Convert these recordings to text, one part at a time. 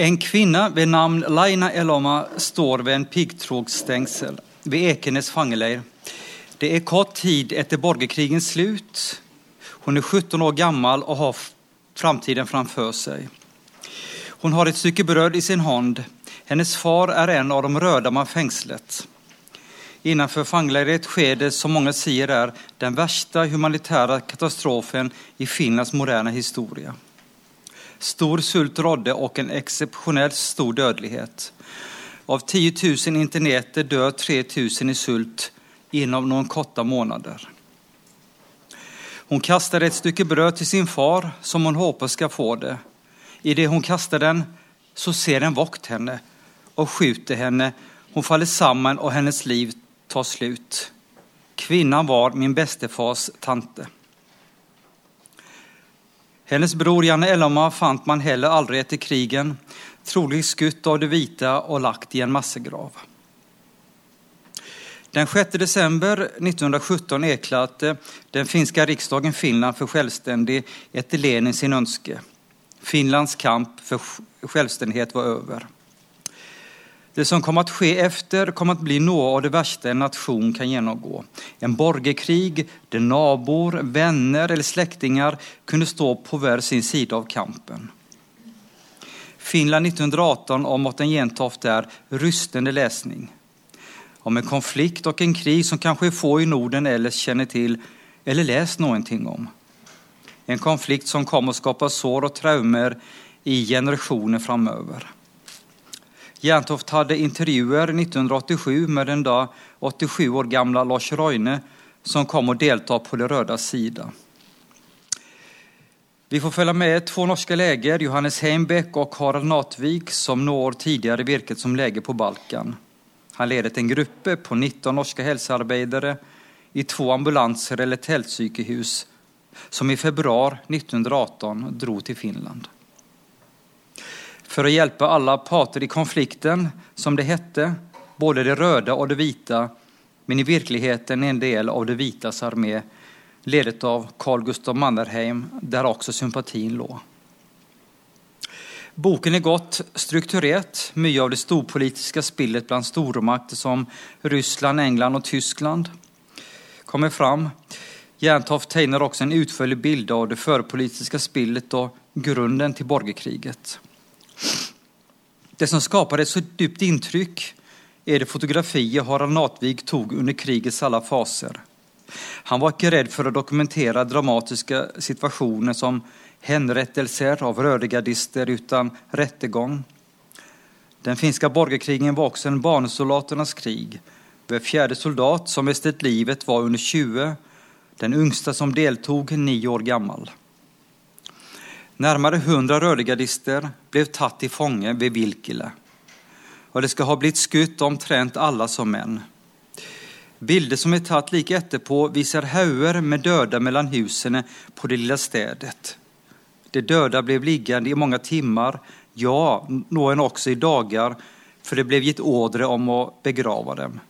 En kvinne ved namn Laina Eloma står ved en piggtrådstengsel ved Ekenes fangeleir. Det er kort tid etter borgerkrigens slut. Hun er 17 år gammel og har framtiden framfor seg. Hun har et stykke brød i sin hånd. Hennes far er en av de røde man fengslet. Innenfor fangeleiret skjer det, som mange sier, er den verste humanitære katastrofen i Finlands moderne historia. Stor sult rådde och en exceptionellt stor dödlighet. Av 10 000 interneter dör 3 000 i sult inom noen korta måneder. Hun kaster et stykke brød til sin far som hun håper skal få det. I det kaster den så ser en vokt henne og skjuter henne. Hun faller sammen, og hennes liv tar slut. Kvinnan var min bestefars tante. Hennes bror Janne Eloma fant man heller aldri etter krigen, trolig skutt av de vita og lagt i en massegrav. Den 6 december 1917 erklærte den finska riksdagen Finland for selvstendig etter Lenin sin ønske. Finlands kamp for selvstendighet var över. Det som kom att ske efter kom att bli något av det värsta en nation kan genomgå. En borgerkrig där nabor, vänner eller släktingar kunde stå på var sin sida av kampen. Finland 1918 av Morten Jentoft är rystende läsning. Om en konflikt och en krig som kanske få i Norden eller känner till eller läst någonting om. En konflikt som kommer att skapa sår och traumer i generationer framöver. Jerntoft hadde intervjuer 1987 med den da 87 år gamla Lars Røyne, som kom og delta på det røde sida. Vi får følge med två norske leger, Johannes Heimbeck og Harald Natvik, som når år tidigare virket som lege på Balkan. Han ledet en grupp på 19 norske helsearbeidere i två ambulanser eller teltsykehus som i februar 1918 drog til Finland. För att hjälpa alla parter i konflikten, som det hette, både det röda och det vita, men i virkeligheten en del av det vitas armé, ledet av Carl Gustav Mannerheim, der også sympatien lå. Boken er godt strukturert. Mye av det storpolitiske spillet blant stormakter som Ryssland, England og Tyskland kommer fram. Jerntoft tegner også en utførlig bilde av det førpolitiske spillet og grunnen til borgerkriget. Det som skaper et så dypt inntrykk, er det fotografiet Harald Natvig tog under krigets alla faser. Han var ikke rädd for å dokumentere dramatiske situationer som henrettelser av rødegardister utan rättegång. Den finska borgerkrigen var også en barnsoldaternas krig. Hver fjerde soldat som mistet livet var under 20, den yngste som deltog nio år gammal. Närmare hundra rødegardister ble tatt i fånge ved Vilkile. Og det skal ha blitt skutt omtrent alle som menn. Bilder som er tatt like etterpå viser hauger med døde mellom husene på det lilla stedet. De døde ble liggende i mange timer, ja, noen også i dagar, for det ble gitt ordre om å begrave dem.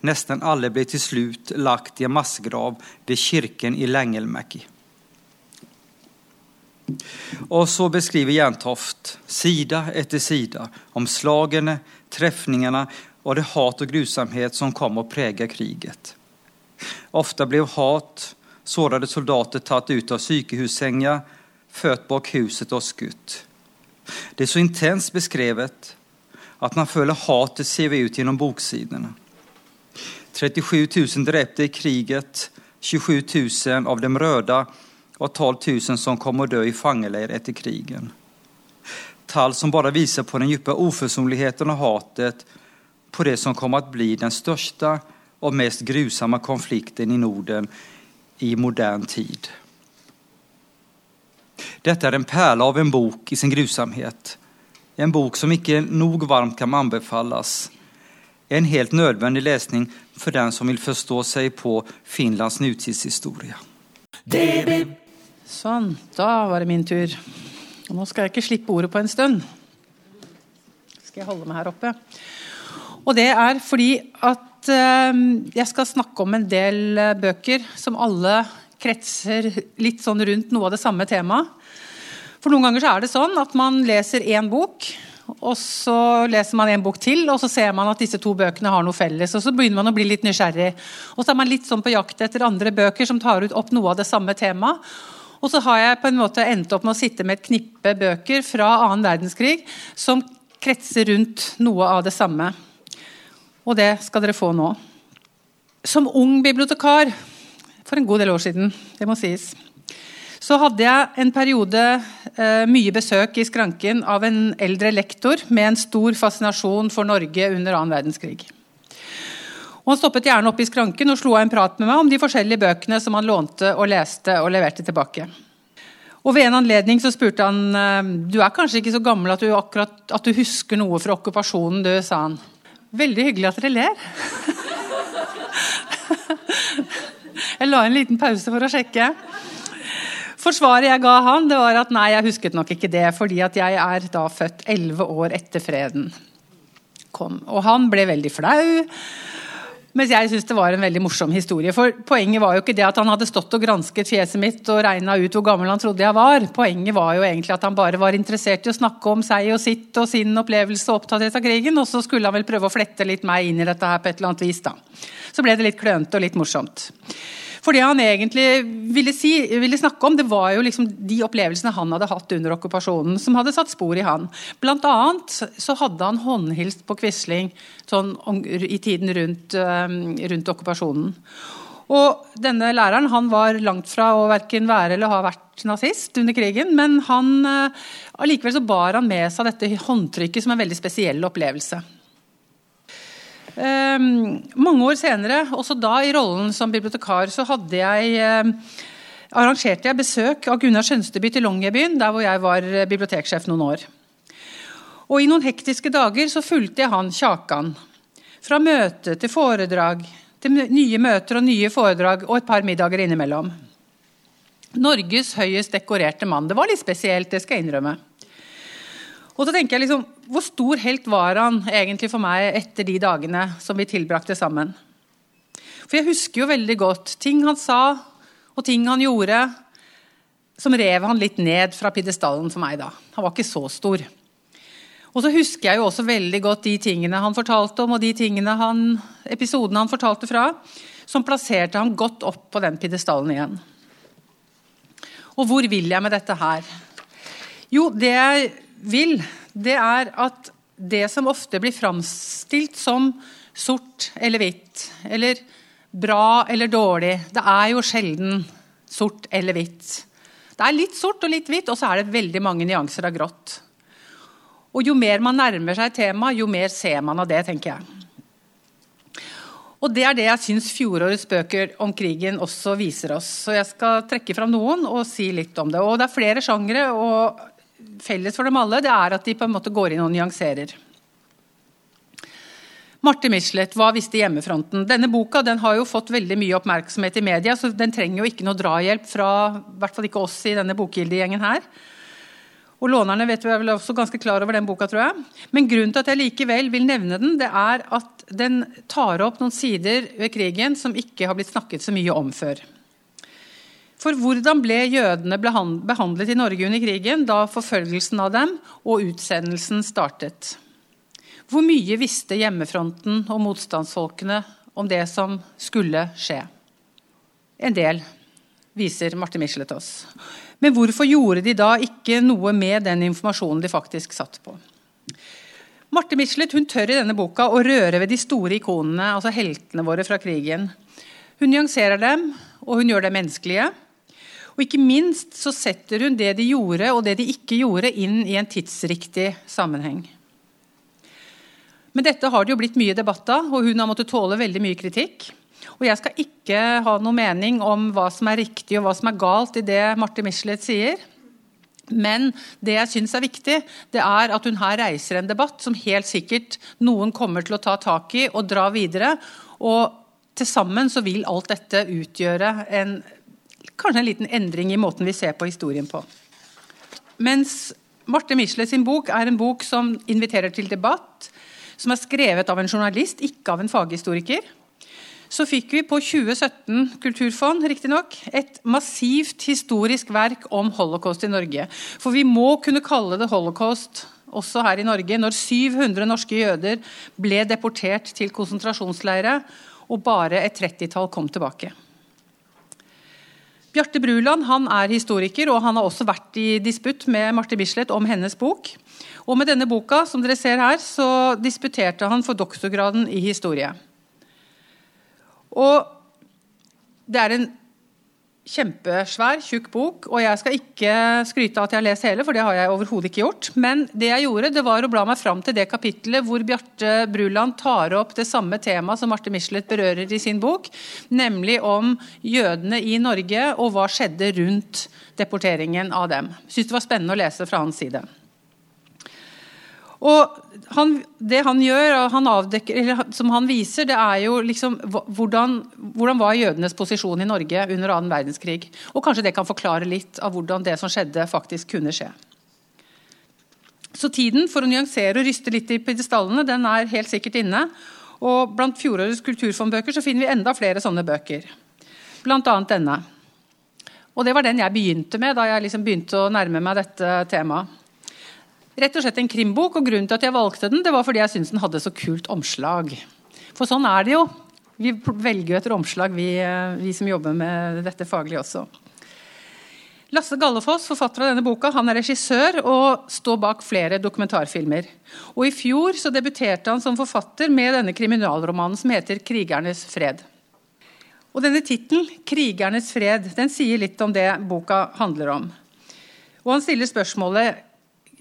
Nesten alle ble til slut lagt i en massgrav ved kirken i Längelmäki. Och så beskriver Jerntoft sida etter sida om slagene, trefningene og det hat og grusamhet som kom og preget kriget. Ofte ble hat, sårade soldater tatt ut av sykehussängar, født bak huset og skutt. Det er så intenst beskrevet at man føler hatet sive ut gjennom boksidene. 37 000 drepte i kriget, 27 000 av dem røde og 12 000 som kom å dø i fangeleir etter krigen. Tall som bare viser på den dype uforsonligheten og hatet på det som kommer å bli den største og mest grusomme konflikten i Norden i modern tid. Dette er en perle av en bok i sin grusomhet. En bok som ikke nog varmt kan anbefales. En helt nødvendig lesning for den som vil forstå seg på Finlands nutidshistorie. Sånn, da var det min tur. Og nå skal jeg ikke slippe ordet på en stund. Skal jeg holde meg her oppe. Og det er fordi at eh, jeg skal snakke om en del eh, bøker som alle kretser litt sånn rundt noe av det samme temaet. For noen ganger så er det sånn at man leser én bok, og så leser man en bok til, og så ser man at disse to bøkene har noe felles. og Så begynner man å bli litt nysgjerrig. Og så er man litt sånn på jakt etter andre bøker som tar ut opp noe av det samme temaet. Og så har jeg på en måte endt opp med å sitte med et knippe bøker fra annen verdenskrig som kretser rundt noe av det samme. Og det skal dere få nå. Som ung bibliotekar for en god del år siden, det må sies, så hadde jeg en periode eh, mye besøk i skranken av en eldre lektor med en stor fascinasjon for Norge under annen verdenskrig. Og han stoppet gjerne opp i skranken og slo av en prat med meg om de forskjellige bøkene som han lånte og leste og leverte tilbake. Og Ved en anledning så spurte han eh, du er kanskje ikke så gammel at du, akkurat, at du husker noe fra okkupasjonen, du, sa han. Veldig hyggelig at dere ler. Jeg la en liten pause for å sjekke. Forsvaret jeg ga han, det var at nei, jeg husket nok ikke det, fordi at jeg er da født elleve år etter freden kom. Og han ble veldig flau. Mens jeg syns det var en veldig morsom historie. For Poenget var jo ikke det at han hadde stått og gransket fjeset mitt og regna ut hvor gammel han trodde jeg var. Poenget var jo egentlig at han bare var interessert i å snakke om seg og sitt og sin opplevelse og opptatthet av krigen. Og så skulle han vel prøve å flette litt meg inn i dette her på et eller annet vis. da. Så ble det litt klønete og litt morsomt. For det han egentlig ville, si, ville, snakke om, det var jo liksom de opplevelsene han hadde hatt under okkupasjonen, som hadde satt spor i han. Blant annet så hadde han håndhilst på Quisling sånn, i tiden rundt, rundt, okkupasjonen. Og denne læreren han var langt fra å verken være eller ha vært nazist under krigen, men han, allikevel så bar han med seg dette håndtrykket som en veldig spesiell opplevelse. Um, mange år senere, også da i rollen som bibliotekar, så hadde jeg um, arrangerte jeg besøk av Gunnar Skjønsteby til Longyearbyen, der hvor jeg var eh, biblioteksjef noen år. Og I noen hektiske dager så fulgte jeg han Kjakan. Fra møte til foredrag, til nye møter og nye foredrag og et par middager innimellom. Norges høyest dekorerte mann. Det var litt spesielt, det skal jeg innrømme. Og så tenker jeg liksom, Hvor stor helt var han egentlig for meg etter de dagene som vi tilbrakte sammen? For jeg husker jo veldig godt ting han sa og ting han gjorde, som rev han litt ned fra pidestallen for meg da. Han var ikke så stor. Og så husker jeg jo også veldig godt de tingene han fortalte om, og de tingene han, episodene han fortalte fra, som plasserte han godt opp på den pidestallen igjen. Og hvor vil jeg med dette her? Jo, det jeg vil, det er at det som ofte blir framstilt som sort eller hvitt, eller bra eller dårlig, det er jo sjelden sort eller hvitt. Det er litt sort og litt hvitt, og så er det veldig mange nyanser av grått. Og Jo mer man nærmer seg temaet, jo mer ser man av det, tenker jeg. Og Det er det jeg syns fjorårets bøker om krigen også viser oss. Så Jeg skal trekke fram noen og si litt om det. Og Det er flere sjangre, og felles for dem alle, det er at de på en måte går inn og nyanserer. Marte Michelet, 'Hva visste hjemmefronten?' Denne boka den har jo fått veldig mye oppmerksomhet i media, så den trenger jo ikke noe drahjelp fra i hvert fall ikke oss i denne bokgildegjengen her. Og Lånerne vet vi er vel også ganske klar over den boka, tror jeg. Men grunnen til at jeg likevel vil nevne den, det er at den tar opp noen sider ved krigen som ikke har blitt snakket så mye om før. For hvordan ble jødene behandlet i Norge under krigen, da forfølgelsen av dem og utsendelsen startet? Hvor mye visste hjemmefronten og motstandsfolkene om det som skulle skje? En del, viser Marte Michelet oss. Men hvorfor gjorde de da ikke noe med den informasjonen de faktisk satt på? Marte Michelet hun tør i denne boka å røre ved de store ikonene, altså heltene våre fra krigen. Hun nyanserer dem, og hun gjør dem menneskelige. Og ikke minst så setter hun det de gjorde og det de ikke gjorde, inn i en tidsriktig sammenheng. Men dette har det jo blitt mye debatt av, og hun har måttet tåle veldig mye kritikk. Og Jeg skal ikke ha noe mening om hva som er riktig og hva som er galt i det Marte Michelet sier. Men det jeg syns er viktig, det er at hun her reiser en debatt som helt sikkert noen kommer til å ta tak i og dra videre. Og til sammen så vil alt dette utgjøre en kanskje en liten endring i måten vi ser på historien på. Mens Marte Michelet sin bok er en bok som inviterer til debatt, som er skrevet av en journalist, ikke av en faghistoriker, så fikk vi på 2017 Kulturfond riktignok, et massivt historisk verk om holocaust i Norge. For vi må kunne kalle det holocaust også her i Norge, når 700 norske jøder ble deportert til konsentrasjonsleire, og bare et trettitall kom tilbake. Bjarte Bruland han er historiker, og han har også vært i disputt med Marte Bislett om hennes bok. Og med denne boka som dere ser her, så disputerte han for doktorgraden i historie. Og det er en kjempesvær, tjukk bok, og jeg skal ikke skryte av at jeg har lest hele, for det har jeg overhodet ikke gjort. Men det jeg gjorde, det var å bla meg fram til det kapittelet hvor Bjarte Bruland tar opp det samme temaet som Marte Michelet berører i sin bok, nemlig om jødene i Norge og hva skjedde rundt deporteringen av dem. Syns det var spennende å lese fra hans side. Og han, det han gjør, han avdekker, eller som han viser, det er jo liksom hvordan, hvordan var jødenes posisjon i Norge under annen verdenskrig. Og kanskje det kan forklare litt av hvordan det som skjedde, faktisk kunne skje. Så tiden for å nyansere og ryste litt i pidestallene, den er helt sikkert inne. Og blant fjorårets kulturfondbøker så finner vi enda flere sånne bøker. Blant annet denne. Og det var den jeg begynte med da jeg liksom begynte å nærme meg dette temaet. Rett og slett en krimbok, og grunnen til at jeg valgte den, det var fordi jeg syntes den hadde så kult omslag. For sånn er det jo. Vi velger jo etter omslag, vi, eh, vi som jobber med dette faglig også. Lasse Gallefoss, forfatter av denne boka, han er regissør og står bak flere dokumentarfilmer. Og I fjor så debuterte han som forfatter med denne kriminalromanen som heter 'Krigernes fred'. Og denne Tittelen, 'Krigernes fred', den sier litt om det boka handler om. Og Han stiller spørsmålet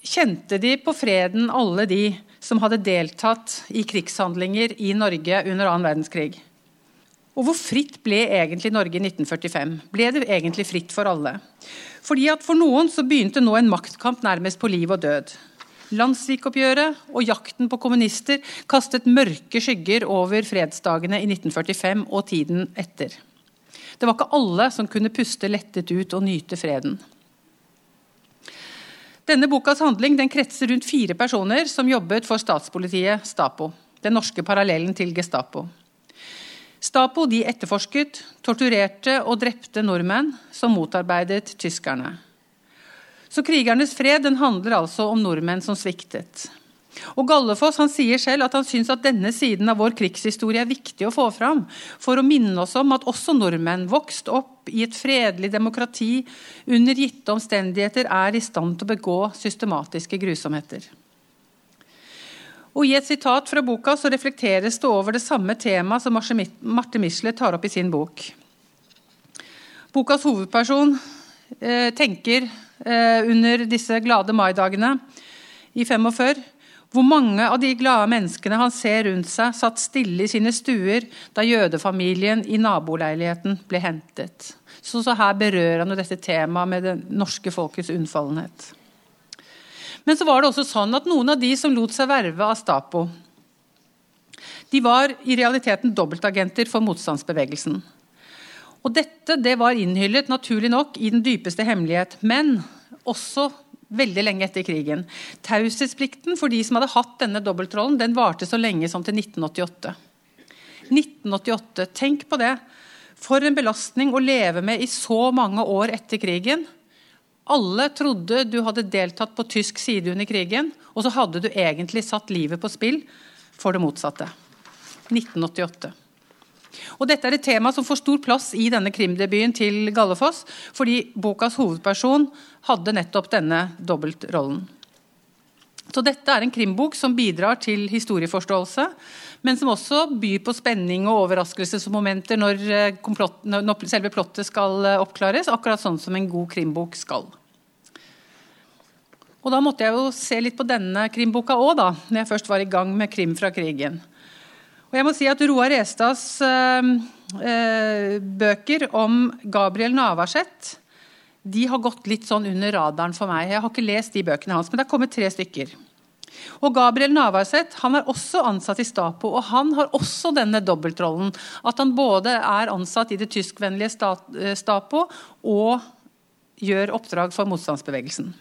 kjente de på freden alle de som hadde deltatt i krigshandlinger i Norge under annen verdenskrig. Og hvor fritt ble egentlig Norge i 1945? Ble det egentlig fritt for alle? Fordi at For noen så begynte nå en maktkamp nærmest på liv og død. Landsvikoppgjøret og jakten på kommunister kastet mørke skygger over fredsdagene i 1945 og tiden etter. Det var ikke alle som kunne puste lettet ut og nyte freden. Denne bokas handling den kretser rundt fire personer som jobbet for statspolitiet Stapo. Den norske parallellen til Gestapo. Stapo de etterforsket, torturerte og drepte nordmenn som motarbeidet tyskerne. Så krigernes fred den handler altså om nordmenn som sviktet. Og Gallefoss han sier selv at han syns at denne siden av vår krigshistorie er viktig å få fram, for å minne oss om at også nordmenn, vokst opp i et fredelig demokrati under gitte omstendigheter, er i stand til å begå systematiske grusomheter. Og I et sitat fra boka så reflekteres det over det samme temaet som Marte Michelet tar opp i sin bok. Bokas hovedperson eh, tenker eh, under disse glade maidagene i 45 hvor mange av de glade menneskene han ser rundt seg, satt stille i sine stuer da jødefamilien i naboleiligheten ble hentet. Så, så her berører han jo dette temaet med det norske folkets unnfallenhet. Men så var det også sånn at noen av de som lot seg verve av Stapo, de var i realiteten dobbeltagenter for motstandsbevegelsen. Og Dette det var innhyllet naturlig nok i den dypeste hemmelighet, men også veldig lenge etter krigen. Taushetsplikten for de som hadde hatt denne dobbeltrollen, den varte så lenge som til 1988. 1988, Tenk på det. For en belastning å leve med i så mange år etter krigen. Alle trodde du hadde deltatt på tysk side under krigen, og så hadde du egentlig satt livet på spill for det motsatte. 1988. Og Dette er et tema som får stor plass i denne krimdebuten til Gallefoss, fordi bokas hovedperson hadde nettopp denne dobbeltrollen. Så Dette er en krimbok som bidrar til historieforståelse, men som også byr på spenning og overraskelsesmomenter når, eh, når selve plottet skal eh, oppklares, akkurat sånn som en god krimbok skal. Og Da måtte jeg jo se litt på denne krimboka òg, når jeg først var i gang med Krim fra krigen. Og jeg må si at Roar Estads eh, eh, bøker om Gabriel Navarsete de har gått litt sånn under radaren for meg. Jeg har ikke lest de bøkene hans, men det har kommet tre stykker. Og Gabriel Navarsete han er også ansatt i Stapo, og han har også denne dobbeltrollen. At han både er ansatt i det tyskvennlige eh, Stapo og gjør oppdrag for motstandsbevegelsen.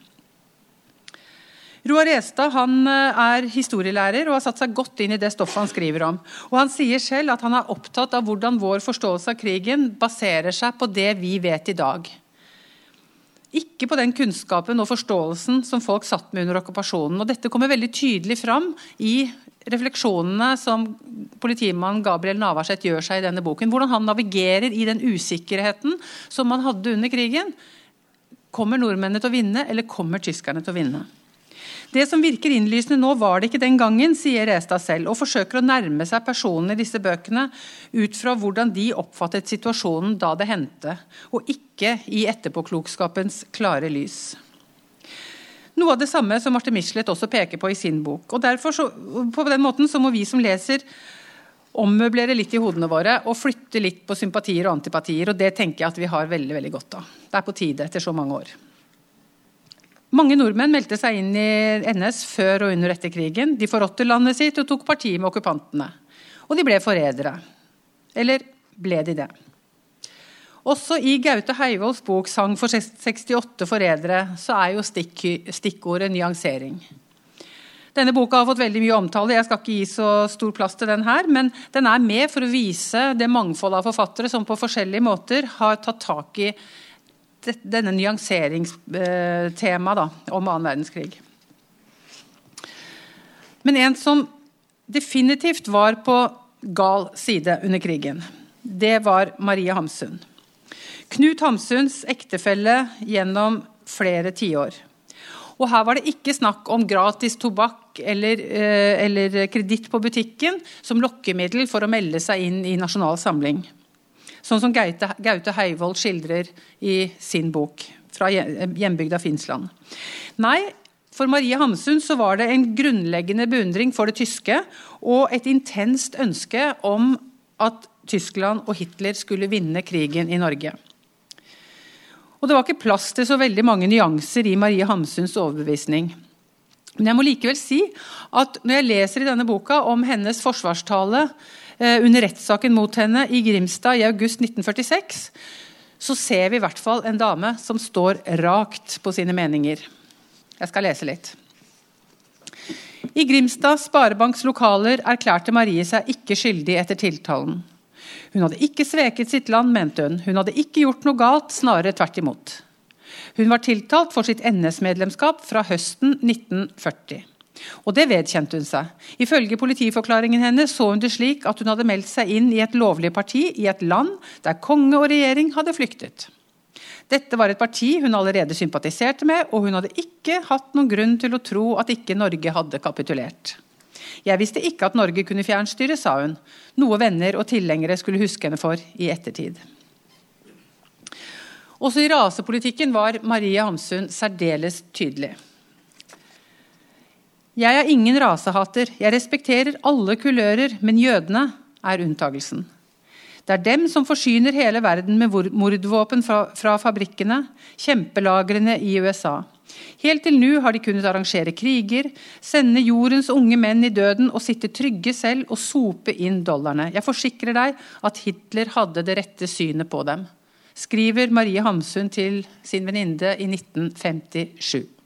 Roar Estad eh, er historielærer og har satt seg godt inn i det stoffet han skriver om. Og Han sier selv at han er opptatt av hvordan vår forståelse av krigen baserer seg på det vi vet i dag. Ikke på den kunnskapen og forståelsen som folk satt med under okkupasjonen. Og Dette kommer veldig tydelig fram i refleksjonene som politimann Gabriel Navarsete gjør seg i denne boken. Hvordan han navigerer i den usikkerheten som man hadde under krigen. Kommer nordmennene til å vinne, eller kommer tyskerne til å vinne? Det som virker innlysende nå, var det ikke den gangen, sier Restad selv, og forsøker å nærme seg personene i disse bøkene ut fra hvordan de oppfattet situasjonen da det hendte, og ikke i etterpåklokskapens klare lys. Noe av det samme som Marte Michelet også peker på i sin bok. og derfor så, På den måten så må vi som leser ommøblere litt i hodene våre og flytte litt på sympatier og antipatier. og Det tenker jeg at vi har veldig veldig godt av. Det er på tide etter så mange år. Mange nordmenn meldte seg inn i NS før og under etter krigen. De forrådte landet sitt og tok parti med okkupantene. Og de ble forrædere. Eller ble de det? Også i Gaute Heivolds bok 'Sang for 68 forrædere' så er jo stikk, stikkordet nyansering. Denne boka har fått veldig mye omtale, jeg skal ikke gi så stor plass til den her, men den er med for å vise det mangfoldet av forfattere som på forskjellige måter har tatt tak i denne nyanseringstemaet om annen verdenskrig. Men en som definitivt var på gal side under krigen, det var Marie Hamsun. Knut Hamsuns ektefelle gjennom flere tiår. Og her var det ikke snakk om gratis tobakk eller, eh, eller kreditt på butikken som lokkemiddel for å melde seg inn i Nasjonal Samling. Sånn som Gaute, Gaute Heivold skildrer i sin bok fra hjembygda Finnsland. Nei, for Marie Hamsun så var det en grunnleggende beundring for det tyske og et intenst ønske om at Tyskland og Hitler skulle vinne krigen i Norge. Og Det var ikke plass til så veldig mange nyanser i Marie Hamsuns overbevisning. Men jeg må likevel si at når jeg leser i denne boka om hennes forsvarstale under rettssaken mot henne i Grimstad i august 1946, så ser vi i hvert fall en dame som står rakt på sine meninger. Jeg skal lese litt. I Grimstad Sparebanks lokaler erklærte Marie seg ikke skyldig etter tiltalen. Hun hadde ikke sveket sitt land, mente hun. Hun hadde ikke gjort noe galt, snarere tvert imot. Hun var tiltalt for sitt NS-medlemskap fra høsten 1940. Og det vedkjente hun seg. Ifølge politiforklaringen hennes så hun det slik at hun hadde meldt seg inn i et lovlig parti i et land der konge og regjering hadde flyktet. Dette var et parti hun allerede sympatiserte med, og hun hadde ikke hatt noen grunn til å tro at ikke Norge hadde kapitulert. Jeg visste ikke at Norge kunne fjernstyre, sa hun, noe venner og tilhengere skulle huske henne for i ettertid. Også i rasepolitikken var Marie Hamsun særdeles tydelig. Jeg er ingen rasehater, jeg respekterer alle kulører, men jødene er unntagelsen. Det er dem som forsyner hele verden med mordvåpen fra, fra fabrikkene, kjempelagrene i USA. Helt til nå har de kunnet arrangere kriger, sende jordens unge menn i døden og sitte trygge selv og sope inn dollarene. Jeg forsikrer deg at Hitler hadde det rette synet på dem, skriver Marie Hamsun til sin venninne i 1957.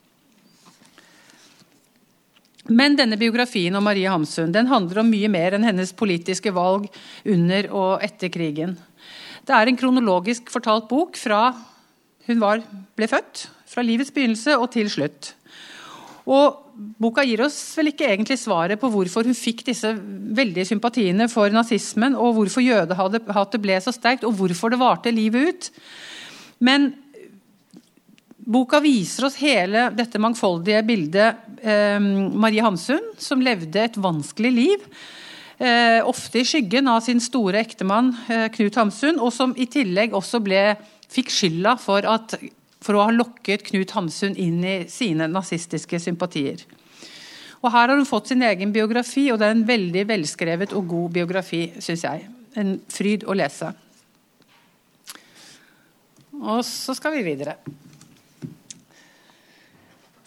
Men denne biografien om Marie Hamsun den handler om mye mer enn hennes politiske valg under og etter krigen. Det er en kronologisk fortalt bok fra hun var, ble født, fra livets begynnelse og til slutt. Og Boka gir oss vel ikke egentlig svaret på hvorfor hun fikk disse veldige sympatiene for nazismen, og hvorfor jødehatet ble så sterkt, og hvorfor det varte livet ut. Men Boka viser oss hele dette mangfoldige bildet. Eh, Marie Hamsun, som levde et vanskelig liv. Eh, ofte i skyggen av sin store ektemann eh, Knut Hamsun, og som i tillegg også ble, fikk skylda for, at, for å ha lokket Knut Hamsun inn i sine nazistiske sympatier. Og Her har hun fått sin egen biografi, og det er en veldig velskrevet og god biografi, syns jeg. En fryd å lese. Og så skal vi videre.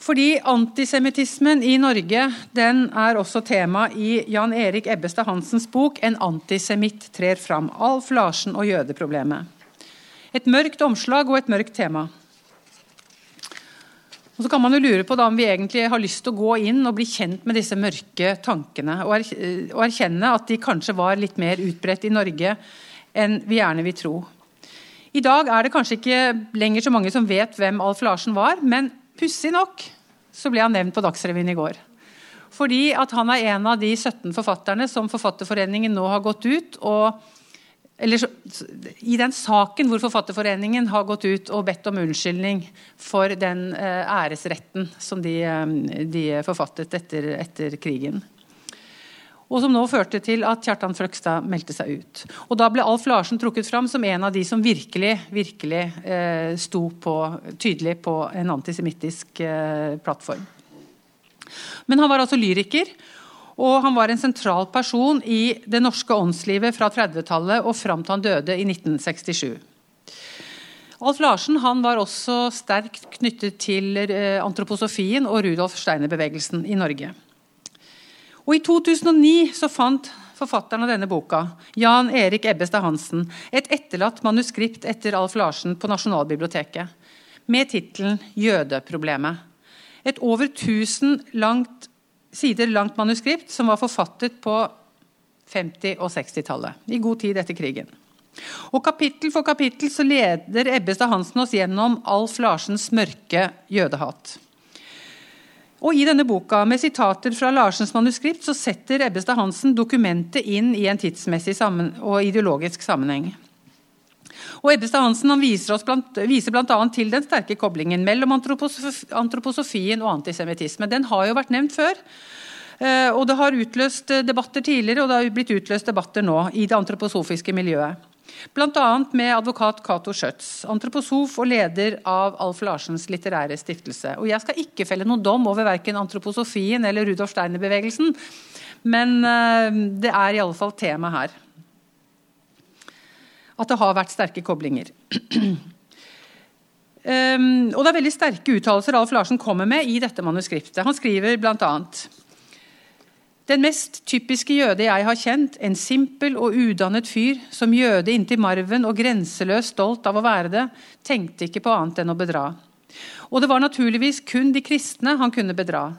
Fordi antisemittismen i Norge den er også tema i Jan Erik Ebbestad Hansens bok 'En antisemitt trer fram'. Alf Larsen og jødeproblemet. Et mørkt omslag og et mørkt tema. Og så kan man jo lure på da om vi egentlig har lyst til å gå inn og bli kjent med disse mørke tankene, og, erkjenne at de kanskje var litt mer utbredt i Norge enn vi gjerne vil tro. I dag er det kanskje ikke lenger så mange som vet hvem Alf Larsen var, men pussig nok så ble han nevnt på Dagsrevyen i går. Fordi at han er en av de 17 forfatterne som Forfatterforeningen nå har gått ut og eller I den saken hvor Forfatterforeningen har gått ut og bedt om unnskyldning for den eh, æresretten som de, eh, de forfattet etter, etter, krigen. Og som nå førte til at Kjartan Fløgstad meldte seg ut. Og Da ble Alf Larsen trukket fram som en av de som virkelig, virkelig eh, sto på, tydelig på en antisemittisk eh, plattform. Men han var altså lyriker, og han var en sentral person i det norske åndslivet fra 30-tallet og fram til han døde i 1967. Alf Larsen var også sterkt knyttet til eh, antroposofien og Rudolf Steiner-bevegelsen i Norge. Og I 2009 så fant forfatteren av denne boka, Jan Erik Ebbestad Hansen, et etterlatt manuskript etter Alf Larsen på Nasjonalbiblioteket med tittelen 'Jødeproblemet'. Et over 1000 langt sider langt manuskript som var forfattet på 50- og 60-tallet, i god tid etter krigen. Og Kapittel for kapittel så leder Ebbestad Hansen oss gjennom Alf Larsens mørke jødehat. Og I denne boka med sitater fra Larsens manuskript så setter Ebbestad Hansen dokumentet inn i en tidsmessig og ideologisk sammenheng. Og Ebbestad Hansen viser, blant, viser bl.a. til den sterke koblingen mellom antroposofien og antisemittisme. Den har jo vært nevnt før. Eh, og Det har utløst debatter tidligere og det har blitt utløst debatter nå i det antroposofiske miljøet. Bl.a. med advokat Cato Schjøtz, antroposof og leder av Alf Larsens litterære stiftelse. Og Jeg skal ikke felle noen dom over verken antroposofien eller Rudolf Steiner-bevegelsen, men eh, det er i alle fall tema her at det har vært sterke koblinger. Um, og Det er veldig sterke uttalelser Alf Larsen kommer med i dette manuskriptet. Han skriver bl.a.: Den mest typiske jøde jeg har kjent, en simpel og udannet fyr, som jøde inntil marven og grenseløst stolt av å være det, tenkte ikke på annet enn å bedra. Og det var naturligvis kun de kristne han kunne bedra.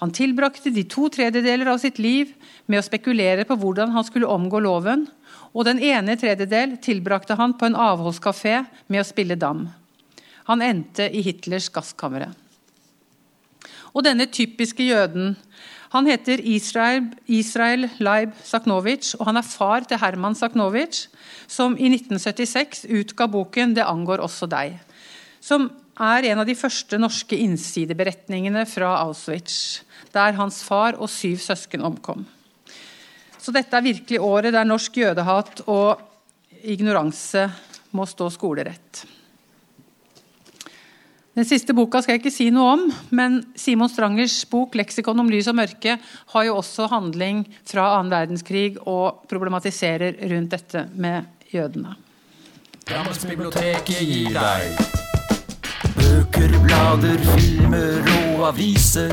Han tilbrakte de to tredjedeler av sitt liv med å spekulere på hvordan han skulle omgå loven, og den ene tredjedel tilbrakte han på en avholdskafé med å spille dam. Han endte i Hitlers gasskammer. Og denne typiske jøden han heter Israel, Israel Leib Saknovic, og han er far til Herman Saknovic, som i 1976 utga boken 'Det angår også deg', som er en av de første norske innsideberetningene fra Auschwitz, der hans far og syv søsken omkom. Så dette er virkelig året der norsk jødehat og ignoranse må stå skolerett. Den siste boka skal jeg ikke si noe om, men Simon Strangers bok 'Leksikon om lys og mørke' har jo også handling fra annen verdenskrig og problematiserer rundt dette med jødene. Drammensbiblioteket gir deg bøker, blader, filmer og aviser.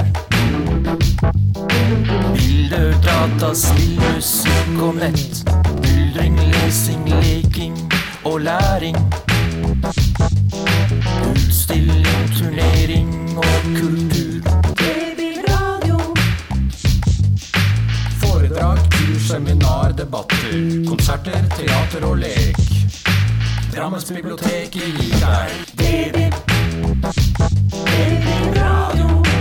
Bilder, data, spill, musikk og nett. Myldring, lesing, leking og læring. Turnering og kultur. Babyradio. Foredrag, kurs, seminar, debatter. Konserter, teater og lek. Drammensbiblioteket gir deg Baby. Babyradio.